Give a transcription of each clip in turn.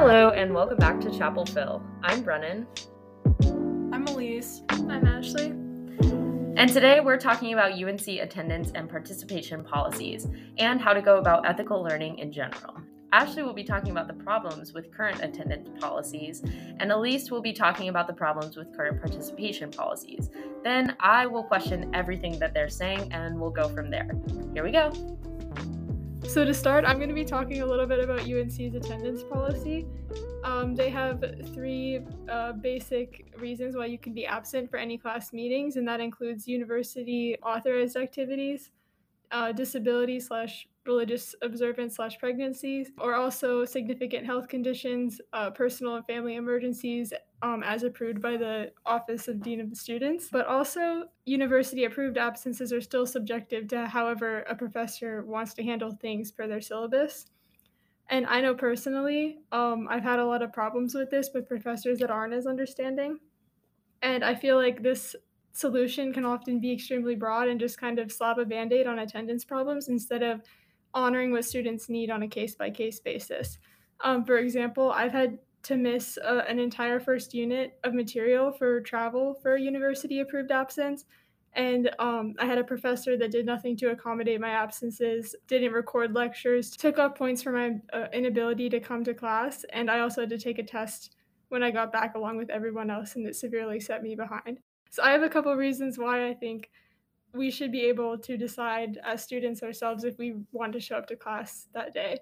Hello, and welcome back to Chapel Phil. I'm Brennan. I'm Elise. I'm Ashley. And today we're talking about UNC attendance and participation policies and how to go about ethical learning in general. Ashley will be talking about the problems with current attendance policies, and Elise will be talking about the problems with current participation policies. Then I will question everything that they're saying and we'll go from there. Here we go. So, to start, I'm going to be talking a little bit about UNC's attendance policy. Um, they have three uh, basic reasons why you can be absent for any class meetings, and that includes university authorized activities, uh, disability slash religious observance slash pregnancies, or also significant health conditions, uh, personal and family emergencies, um, as approved by the Office of Dean of the Students. But also, university approved absences are still subjective to however a professor wants to handle things per their syllabus. And I know personally, um, I've had a lot of problems with this with professors that aren't as understanding. And I feel like this solution can often be extremely broad and just kind of slap a band aid on attendance problems instead of honoring what students need on a case by case basis. Um, for example, I've had to miss uh, an entire first unit of material for travel for university approved absence. And um, I had a professor that did nothing to accommodate my absences, didn't record lectures, took off points for my uh, inability to come to class. And I also had to take a test when I got back along with everyone else, and it severely set me behind. So I have a couple reasons why I think we should be able to decide as students ourselves if we want to show up to class that day.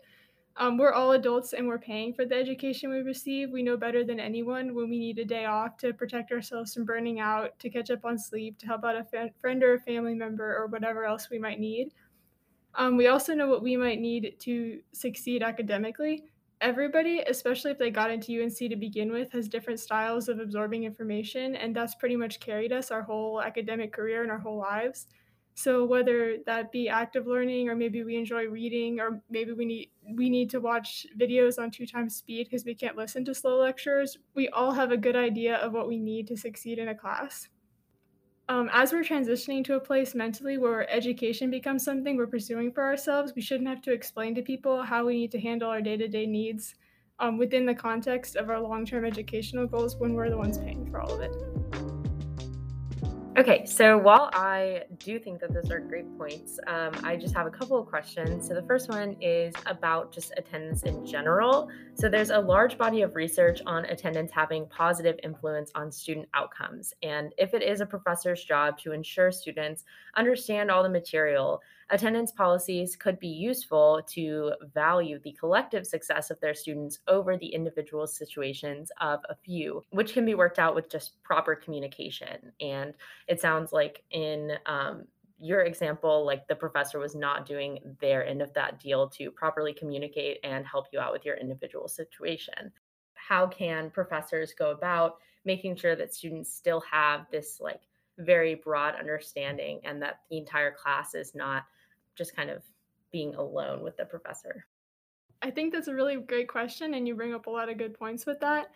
Um, we're all adults and we're paying for the education we receive. We know better than anyone when we need a day off to protect ourselves from burning out, to catch up on sleep, to help out a fa- friend or a family member, or whatever else we might need. Um, we also know what we might need to succeed academically. Everybody, especially if they got into UNC to begin with, has different styles of absorbing information, and that's pretty much carried us our whole academic career and our whole lives. So whether that be active learning or maybe we enjoy reading or maybe we need we need to watch videos on two times speed because we can't listen to slow lectures, we all have a good idea of what we need to succeed in a class. Um, as we're transitioning to a place mentally where education becomes something we're pursuing for ourselves, we shouldn't have to explain to people how we need to handle our day-to-day needs um, within the context of our long-term educational goals when we're the ones paying for all of it. Okay, so while I do think that those are great points, um, I just have a couple of questions. So the first one is about just attendance in general. So there's a large body of research on attendance having positive influence on student outcomes. And if it is a professor's job to ensure students understand all the material, attendance policies could be useful to value the collective success of their students over the individual situations of a few, which can be worked out with just proper communication. And it sounds like in um, your example, like the professor was not doing their end of that deal to properly communicate and help you out with your individual situation. How can professors go about making sure that students still have this like very broad understanding and that the entire class is not just kind of being alone with the professor? I think that's a really great question, and you bring up a lot of good points with that.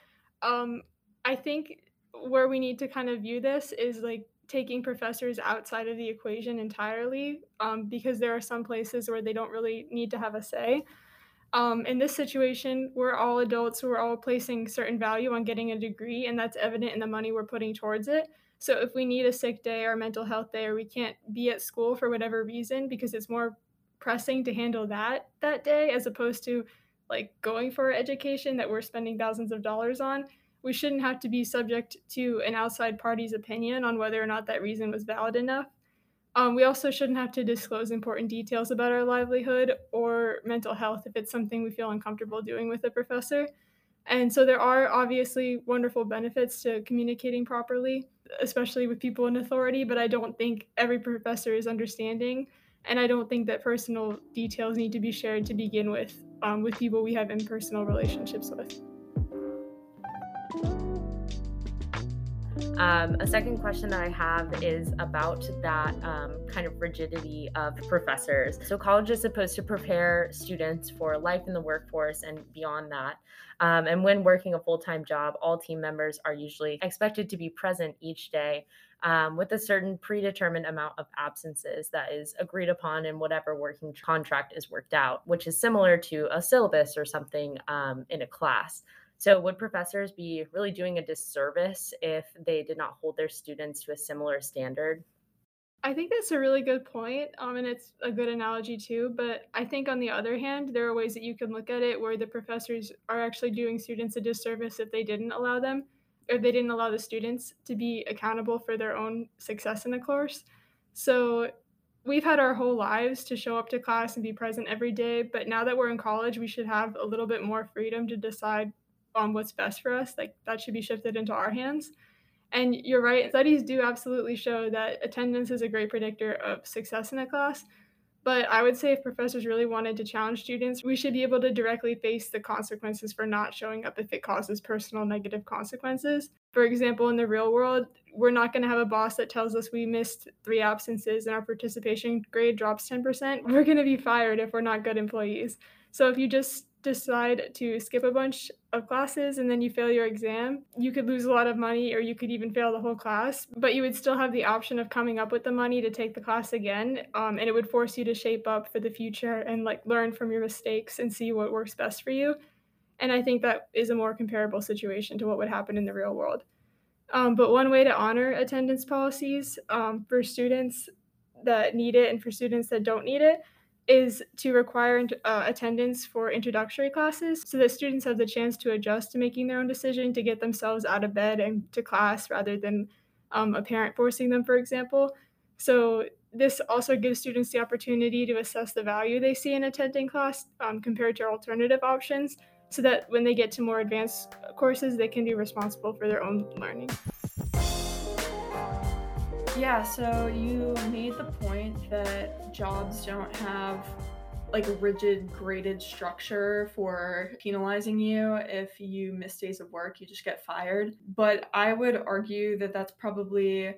Um, I think where we need to kind of view this is like taking professors outside of the equation entirely, um, because there are some places where they don't really need to have a say. Um, in this situation, we're all adults, we're all placing certain value on getting a degree, and that's evident in the money we're putting towards it. So if we need a sick day or mental health day or we can't be at school for whatever reason because it's more pressing to handle that that day as opposed to like going for education that we're spending thousands of dollars on, we shouldn't have to be subject to an outside party's opinion on whether or not that reason was valid enough. Um, we also shouldn't have to disclose important details about our livelihood or mental health if it's something we feel uncomfortable doing with a professor. And so there are obviously wonderful benefits to communicating properly, especially with people in authority, but I don't think every professor is understanding. And I don't think that personal details need to be shared to begin with um, with people we have impersonal relationships with. Um, a second question that I have is about that um, kind of rigidity of professors. So, college is supposed to prepare students for life in the workforce and beyond that. Um, and when working a full time job, all team members are usually expected to be present each day um, with a certain predetermined amount of absences that is agreed upon in whatever working contract is worked out, which is similar to a syllabus or something um, in a class. So, would professors be really doing a disservice if they did not hold their students to a similar standard? I think that's a really good point, um, and it's a good analogy too. But I think on the other hand, there are ways that you can look at it where the professors are actually doing students a disservice if they didn't allow them, or they didn't allow the students to be accountable for their own success in the course. So we've had our whole lives to show up to class and be present every day, but now that we're in college, we should have a little bit more freedom to decide on what's best for us. Like that should be shifted into our hands. And you're right, studies do absolutely show that attendance is a great predictor of success in a class. But I would say if professors really wanted to challenge students, we should be able to directly face the consequences for not showing up if it causes personal negative consequences. For example, in the real world, we're not going to have a boss that tells us we missed three absences and our participation grade drops 10%. We're going to be fired if we're not good employees. So if you just decide to skip a bunch of classes and then you fail your exam, you could lose a lot of money or you could even fail the whole class. But you would still have the option of coming up with the money to take the class again. Um, and it would force you to shape up for the future and like learn from your mistakes and see what works best for you. And I think that is a more comparable situation to what would happen in the real world. Um, but one way to honor attendance policies um, for students that need it and for students that don't need it is to require uh, attendance for introductory classes so that students have the chance to adjust to making their own decision to get themselves out of bed and to class rather than um, a parent forcing them, for example. So, this also gives students the opportunity to assess the value they see in attending class um, compared to alternative options so that when they get to more advanced courses, they can be responsible for their own learning. Yeah, so you made the point that jobs don't have like a rigid graded structure for penalizing you if you miss days of work, you just get fired. But I would argue that that's probably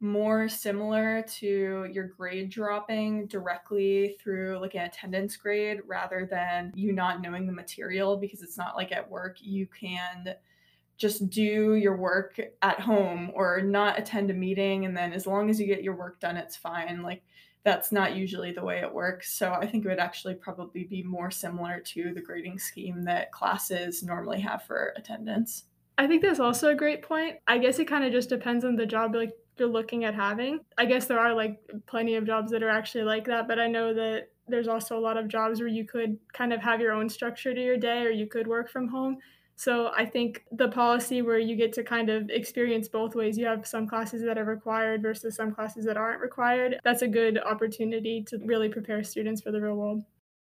more similar to your grade dropping directly through like an attendance grade rather than you not knowing the material because it's not like at work you can just do your work at home or not attend a meeting and then as long as you get your work done it's fine. Like that's not usually the way it works. So i think it would actually probably be more similar to the grading scheme that classes normally have for attendance. I think that's also a great point. I guess it kind of just depends on the job like you're looking at having. I guess there are like plenty of jobs that are actually like that but i know that there's also a lot of jobs where you could kind of have your own structure to your day or you could work from home so I think the policy where you get to kind of experience both ways, you have some classes that are required versus some classes that aren't required. That's a good opportunity to really prepare students for the real world.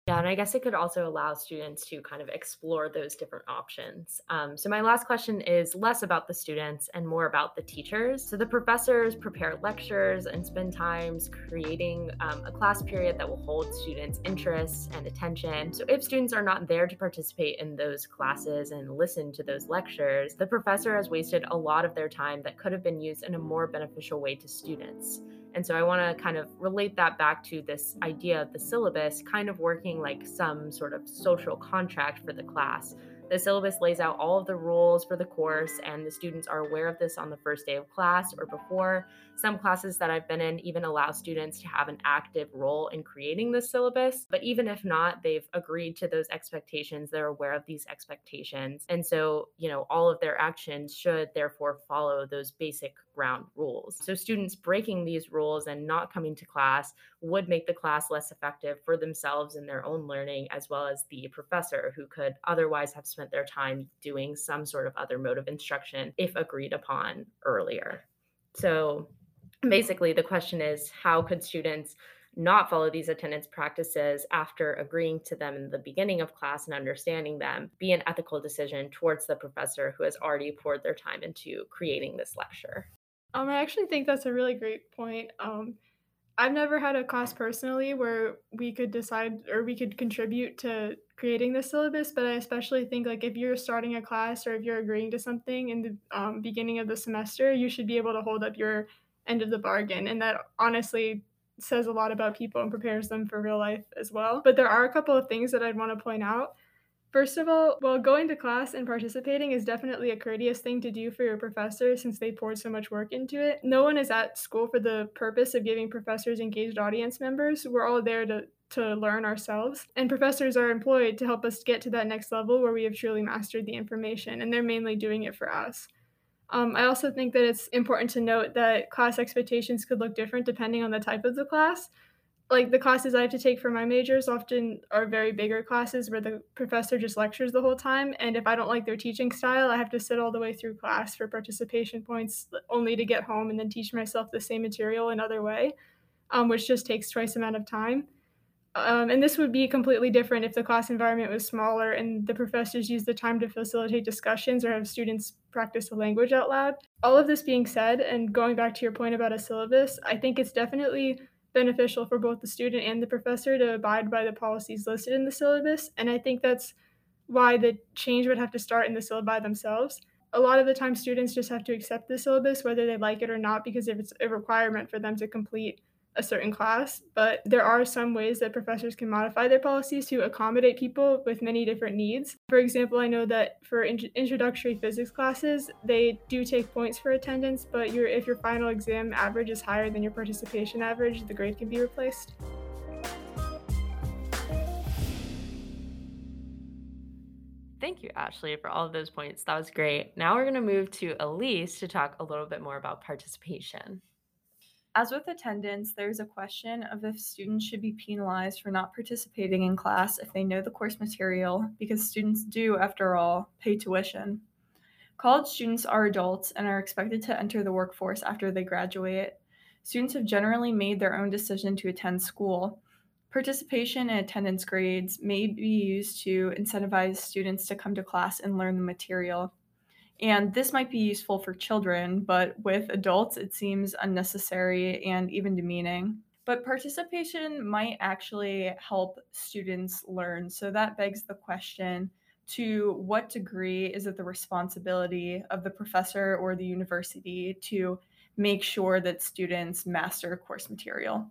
Yeah, and I guess it could also allow students to kind of explore those different options. Um, so, my last question is less about the students and more about the teachers. So, the professors prepare lectures and spend times creating um, a class period that will hold students' interests and attention. So, if students are not there to participate in those classes and listen to those lectures, the professor has wasted a lot of their time that could have been used in a more beneficial way to students. And so I want to kind of relate that back to this idea of the syllabus kind of working like some sort of social contract for the class. The syllabus lays out all of the rules for the course, and the students are aware of this on the first day of class or before. Some classes that I've been in even allow students to have an active role in creating the syllabus. But even if not, they've agreed to those expectations. They're aware of these expectations. And so, you know, all of their actions should therefore follow those basic ground rules. So, students breaking these rules and not coming to class would make the class less effective for themselves and their own learning, as well as the professor who could otherwise have spent their time doing some sort of other mode of instruction if agreed upon earlier. So, basically, the question is how could students not follow these attendance practices after agreeing to them in the beginning of class and understanding them be an ethical decision towards the professor who has already poured their time into creating this lecture um, I actually think that's a really great point. Um, I've never had a class personally where we could decide or we could contribute to creating the syllabus, but I especially think like if you're starting a class or if you're agreeing to something in the um, beginning of the semester, you should be able to hold up your end of the bargain. And that honestly says a lot about people and prepares them for real life as well. But there are a couple of things that I'd want to point out. First of all, well, going to class and participating is definitely a courteous thing to do for your professor since they poured so much work into it. No one is at school for the purpose of giving professors engaged audience members. We're all there to, to learn ourselves. And professors are employed to help us get to that next level where we have truly mastered the information, and they're mainly doing it for us. Um, I also think that it's important to note that class expectations could look different depending on the type of the class like the classes I have to take for my majors often are very bigger classes where the professor just lectures the whole time. And if I don't like their teaching style, I have to sit all the way through class for participation points only to get home and then teach myself the same material another way, um, which just takes twice amount of time. Um, and this would be completely different if the class environment was smaller and the professors use the time to facilitate discussions or have students practice the language out loud. All of this being said, and going back to your point about a syllabus, I think it's definitely beneficial for both the student and the professor to abide by the policies listed in the syllabus. And I think that's why the change would have to start in the syllabi themselves. A lot of the time, students just have to accept the syllabus, whether they like it or not, because if it's a requirement for them to complete a certain class, but there are some ways that professors can modify their policies to accommodate people with many different needs. For example, I know that for in- introductory physics classes, they do take points for attendance, but your if your final exam average is higher than your participation average, the grade can be replaced. Thank you, Ashley, for all of those points. That was great. Now we're going to move to Elise to talk a little bit more about participation. As with attendance, there's a question of if students should be penalized for not participating in class if they know the course material, because students do, after all, pay tuition. College students are adults and are expected to enter the workforce after they graduate. Students have generally made their own decision to attend school. Participation and attendance grades may be used to incentivize students to come to class and learn the material. And this might be useful for children, but with adults, it seems unnecessary and even demeaning. But participation might actually help students learn. So that begs the question to what degree is it the responsibility of the professor or the university to make sure that students master course material?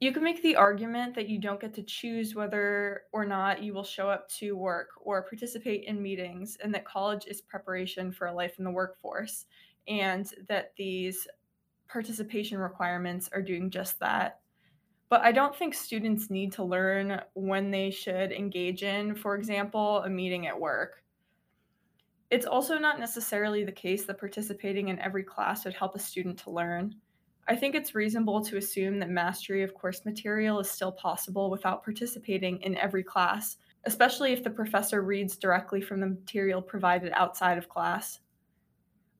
You can make the argument that you don't get to choose whether or not you will show up to work or participate in meetings, and that college is preparation for a life in the workforce, and that these participation requirements are doing just that. But I don't think students need to learn when they should engage in, for example, a meeting at work. It's also not necessarily the case that participating in every class would help a student to learn. I think it's reasonable to assume that mastery of course material is still possible without participating in every class, especially if the professor reads directly from the material provided outside of class.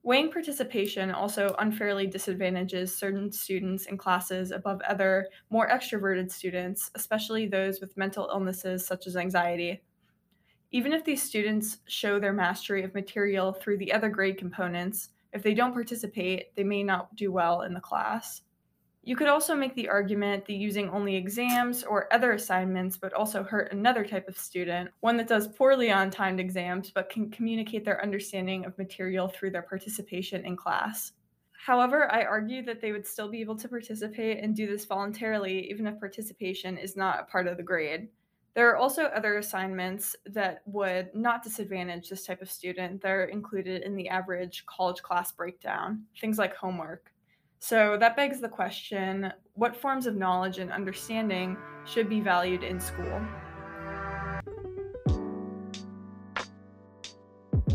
Weighing participation also unfairly disadvantages certain students in classes above other, more extroverted students, especially those with mental illnesses such as anxiety. Even if these students show their mastery of material through the other grade components, if they don't participate, they may not do well in the class. You could also make the argument that using only exams or other assignments would also hurt another type of student, one that does poorly on timed exams but can communicate their understanding of material through their participation in class. However, I argue that they would still be able to participate and do this voluntarily even if participation is not a part of the grade. There are also other assignments that would not disadvantage this type of student that are included in the average college class breakdown, things like homework. So that begs the question what forms of knowledge and understanding should be valued in school?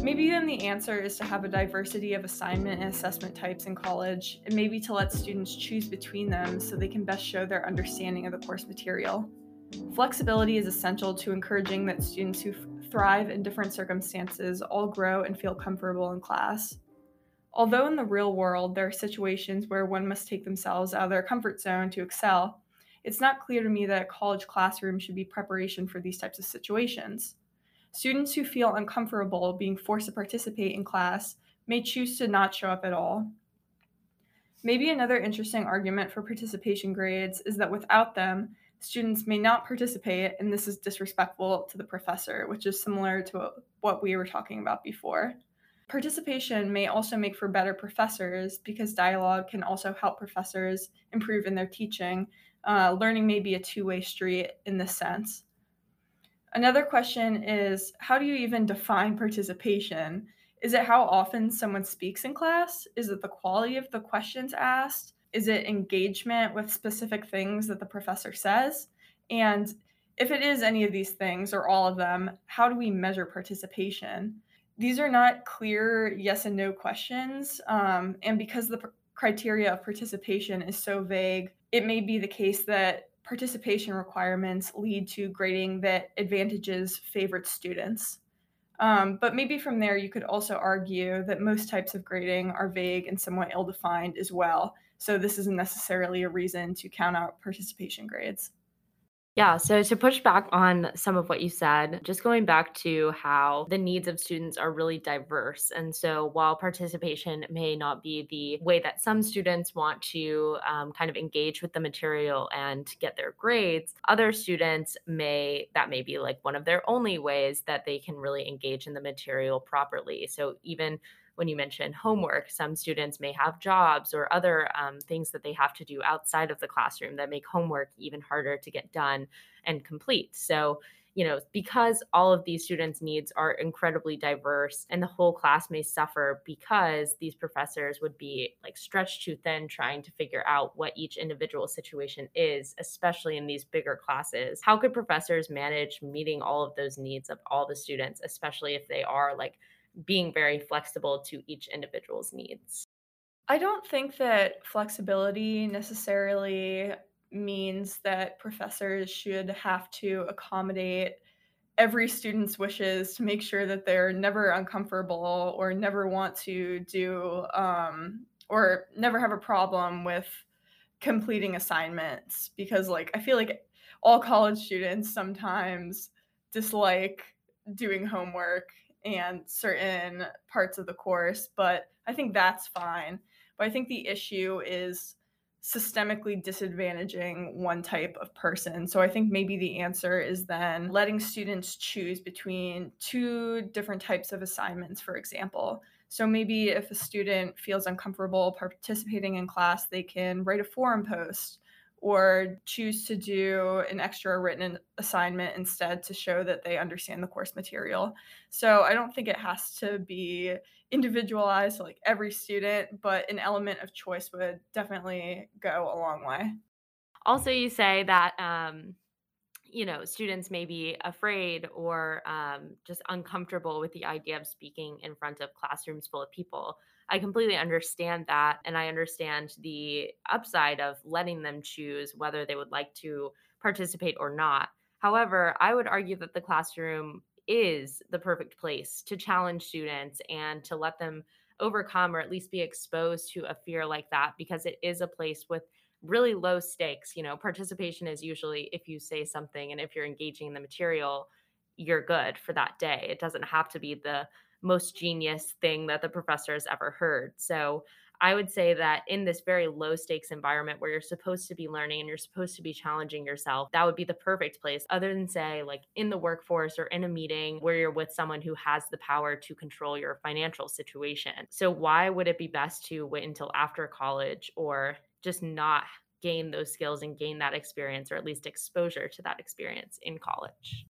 Maybe then the answer is to have a diversity of assignment and assessment types in college, and maybe to let students choose between them so they can best show their understanding of the course material. Flexibility is essential to encouraging that students who thrive in different circumstances all grow and feel comfortable in class. Although in the real world there are situations where one must take themselves out of their comfort zone to excel, it's not clear to me that a college classroom should be preparation for these types of situations. Students who feel uncomfortable being forced to participate in class may choose to not show up at all. Maybe another interesting argument for participation grades is that without them, students may not participate, and this is disrespectful to the professor, which is similar to what we were talking about before. Participation may also make for better professors because dialogue can also help professors improve in their teaching. Uh, learning may be a two way street in this sense. Another question is how do you even define participation? Is it how often someone speaks in class? Is it the quality of the questions asked? Is it engagement with specific things that the professor says? And if it is any of these things or all of them, how do we measure participation? These are not clear yes and no questions. Um, and because the pr- criteria of participation is so vague, it may be the case that participation requirements lead to grading that advantages favored students. Um, but maybe from there, you could also argue that most types of grading are vague and somewhat ill defined as well. So this isn't necessarily a reason to count out participation grades. Yeah, so to push back on some of what you said, just going back to how the needs of students are really diverse. And so while participation may not be the way that some students want to um, kind of engage with the material and get their grades, other students may, that may be like one of their only ways that they can really engage in the material properly. So even when you mention homework, some students may have jobs or other um, things that they have to do outside of the classroom that make homework even harder to get done and complete. So, you know, because all of these students' needs are incredibly diverse and the whole class may suffer because these professors would be like stretched too thin trying to figure out what each individual situation is, especially in these bigger classes. How could professors manage meeting all of those needs of all the students, especially if they are like being very flexible to each individual's needs. I don't think that flexibility necessarily means that professors should have to accommodate every student's wishes to make sure that they're never uncomfortable or never want to do um, or never have a problem with completing assignments because like i feel like all college students sometimes dislike doing homework and certain parts of the course, but I think that's fine. But I think the issue is systemically disadvantaging one type of person. So I think maybe the answer is then letting students choose between two different types of assignments, for example. So maybe if a student feels uncomfortable participating in class, they can write a forum post or choose to do an extra written assignment instead to show that they understand the course material. So I don't think it has to be individualized like every student, but an element of choice would definitely go a long way. Also, you say that um, you know students may be afraid or um, just uncomfortable with the idea of speaking in front of classrooms full of people I completely understand that. And I understand the upside of letting them choose whether they would like to participate or not. However, I would argue that the classroom is the perfect place to challenge students and to let them overcome or at least be exposed to a fear like that because it is a place with really low stakes. You know, participation is usually if you say something and if you're engaging in the material, you're good for that day. It doesn't have to be the most genius thing that the professor has ever heard. So I would say that in this very low stakes environment where you're supposed to be learning and you're supposed to be challenging yourself, that would be the perfect place, other than say, like in the workforce or in a meeting where you're with someone who has the power to control your financial situation. So, why would it be best to wait until after college or just not gain those skills and gain that experience or at least exposure to that experience in college?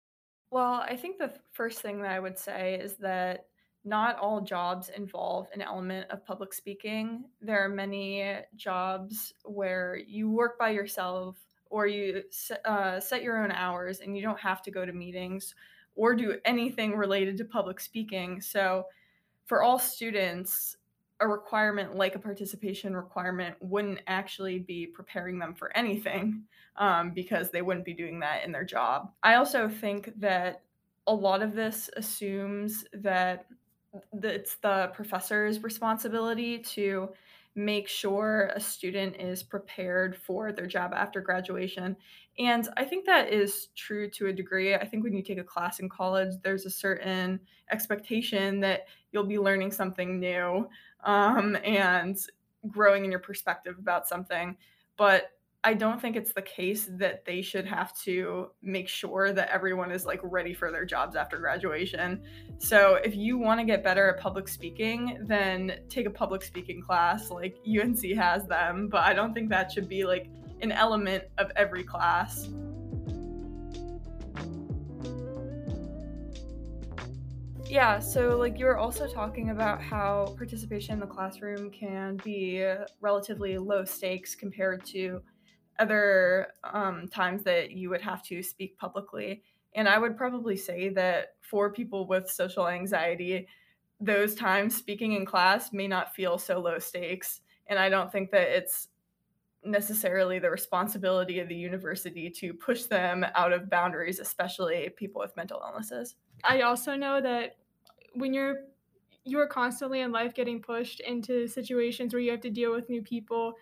Well, I think the first thing that I would say is that not all jobs involve an element of public speaking. There are many jobs where you work by yourself or you uh, set your own hours and you don't have to go to meetings or do anything related to public speaking. So, for all students, a requirement like a participation requirement wouldn't actually be preparing them for anything um, because they wouldn't be doing that in their job. I also think that a lot of this assumes that it's the professor's responsibility to make sure a student is prepared for their job after graduation. And I think that is true to a degree. I think when you take a class in college, there's a certain expectation that you'll be learning something new. Um, and growing in your perspective about something. But I don't think it's the case that they should have to make sure that everyone is like ready for their jobs after graduation. So if you want to get better at public speaking, then take a public speaking class like UNC has them, but I don't think that should be like an element of every class. Yeah, so like you were also talking about how participation in the classroom can be relatively low stakes compared to other um, times that you would have to speak publicly. And I would probably say that for people with social anxiety, those times speaking in class may not feel so low stakes. And I don't think that it's necessarily the responsibility of the university to push them out of boundaries, especially people with mental illnesses. I also know that when you're you are constantly in life getting pushed into situations where you have to deal with new people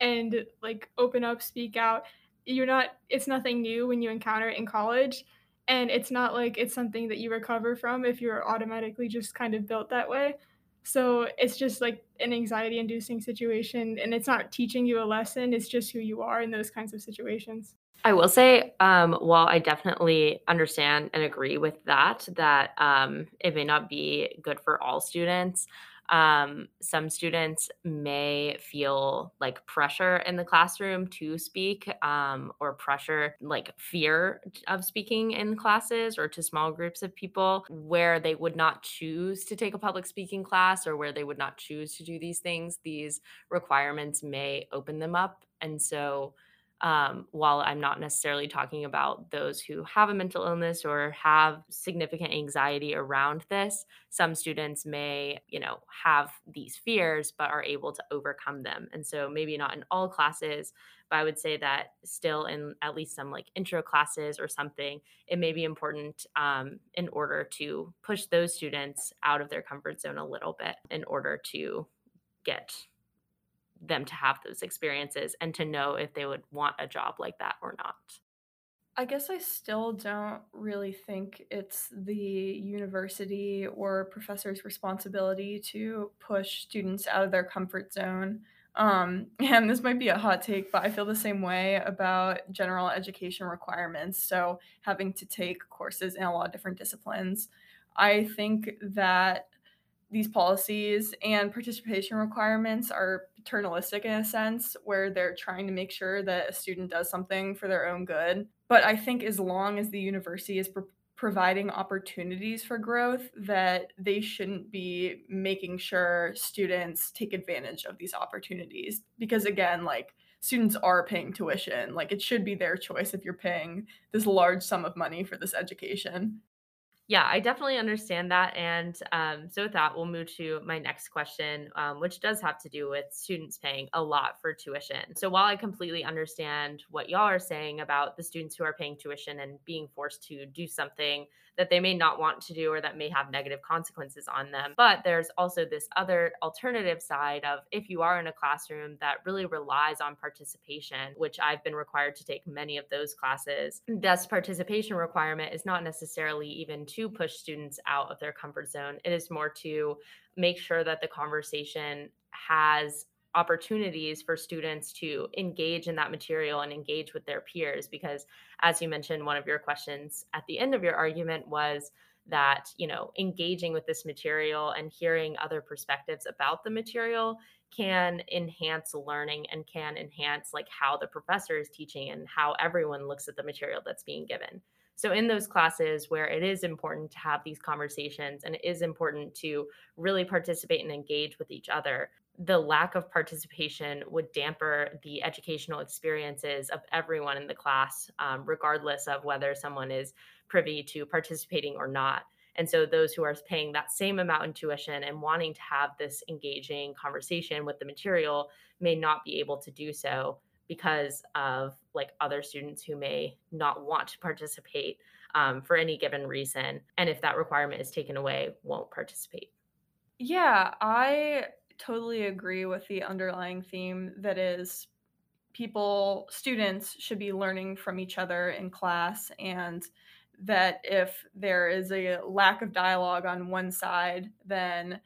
and like open up, speak out. You're not it's nothing new when you encounter it in college and it's not like it's something that you recover from if you're automatically just kind of built that way. So it's just like an anxiety inducing situation and it's not teaching you a lesson, it's just who you are in those kinds of situations. I will say, um, while I definitely understand and agree with that, that um, it may not be good for all students, um, some students may feel like pressure in the classroom to speak um, or pressure like fear of speaking in classes or to small groups of people where they would not choose to take a public speaking class or where they would not choose to do these things these requirements may open them up. And so um, while I'm not necessarily talking about those who have a mental illness or have significant anxiety around this, some students may, you know, have these fears but are able to overcome them. And so maybe not in all classes, but I would say that still in at least some like intro classes or something, it may be important um, in order to push those students out of their comfort zone a little bit in order to get them to have those experiences and to know if they would want a job like that or not. I guess I still don't really think it's the university or professor's responsibility to push students out of their comfort zone. Um, and this might be a hot take, but I feel the same way about general education requirements. So, having to take courses in a lot of different disciplines. I think that these policies and participation requirements are paternalistic in a sense, where they're trying to make sure that a student does something for their own good. But I think as long as the university is pro- providing opportunities for growth, that they shouldn't be making sure students take advantage of these opportunities. Because again, like students are paying tuition, like it should be their choice if you're paying this large sum of money for this education. Yeah, I definitely understand that. And um, so, with that, we'll move to my next question, um, which does have to do with students paying a lot for tuition. So, while I completely understand what y'all are saying about the students who are paying tuition and being forced to do something that they may not want to do or that may have negative consequences on them. But there's also this other alternative side of if you are in a classroom that really relies on participation, which I've been required to take many of those classes, this participation requirement is not necessarily even to push students out of their comfort zone. It is more to make sure that the conversation has opportunities for students to engage in that material and engage with their peers because as you mentioned one of your questions at the end of your argument was that you know engaging with this material and hearing other perspectives about the material can enhance learning and can enhance like how the professor is teaching and how everyone looks at the material that's being given. So in those classes where it is important to have these conversations and it is important to really participate and engage with each other the lack of participation would damper the educational experiences of everyone in the class, um, regardless of whether someone is privy to participating or not. And so, those who are paying that same amount in tuition and wanting to have this engaging conversation with the material may not be able to do so because of like other students who may not want to participate um, for any given reason. And if that requirement is taken away, won't participate. Yeah, I totally agree with the underlying theme that is people, students should be learning from each other in class, and that if there is a lack of dialogue on one side, then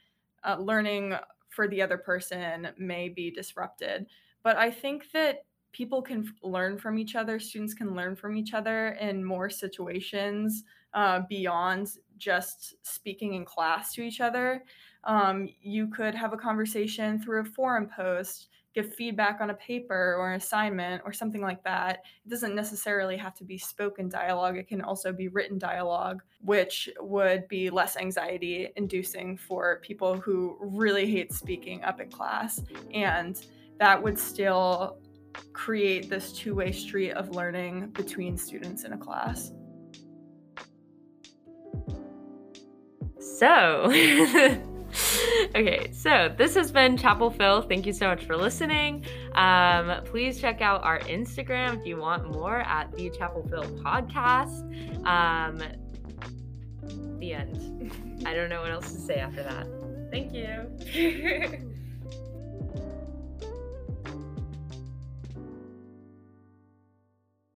uh, learning for the other person may be disrupted. But I think that people can learn from each other, students can learn from each other in more situations uh, beyond just speaking in class to each other. Um, you could have a conversation through a forum post, give feedback on a paper or an assignment or something like that. It doesn't necessarily have to be spoken dialogue, it can also be written dialogue, which would be less anxiety inducing for people who really hate speaking up in class. And that would still create this two way street of learning between students in a class. So, okay, so this has been Chapel Phil. Thank you so much for listening. Um, please check out our Instagram if you want more at the Chapel Phil podcast. Um, the end. I don't know what else to say after that. Thank you.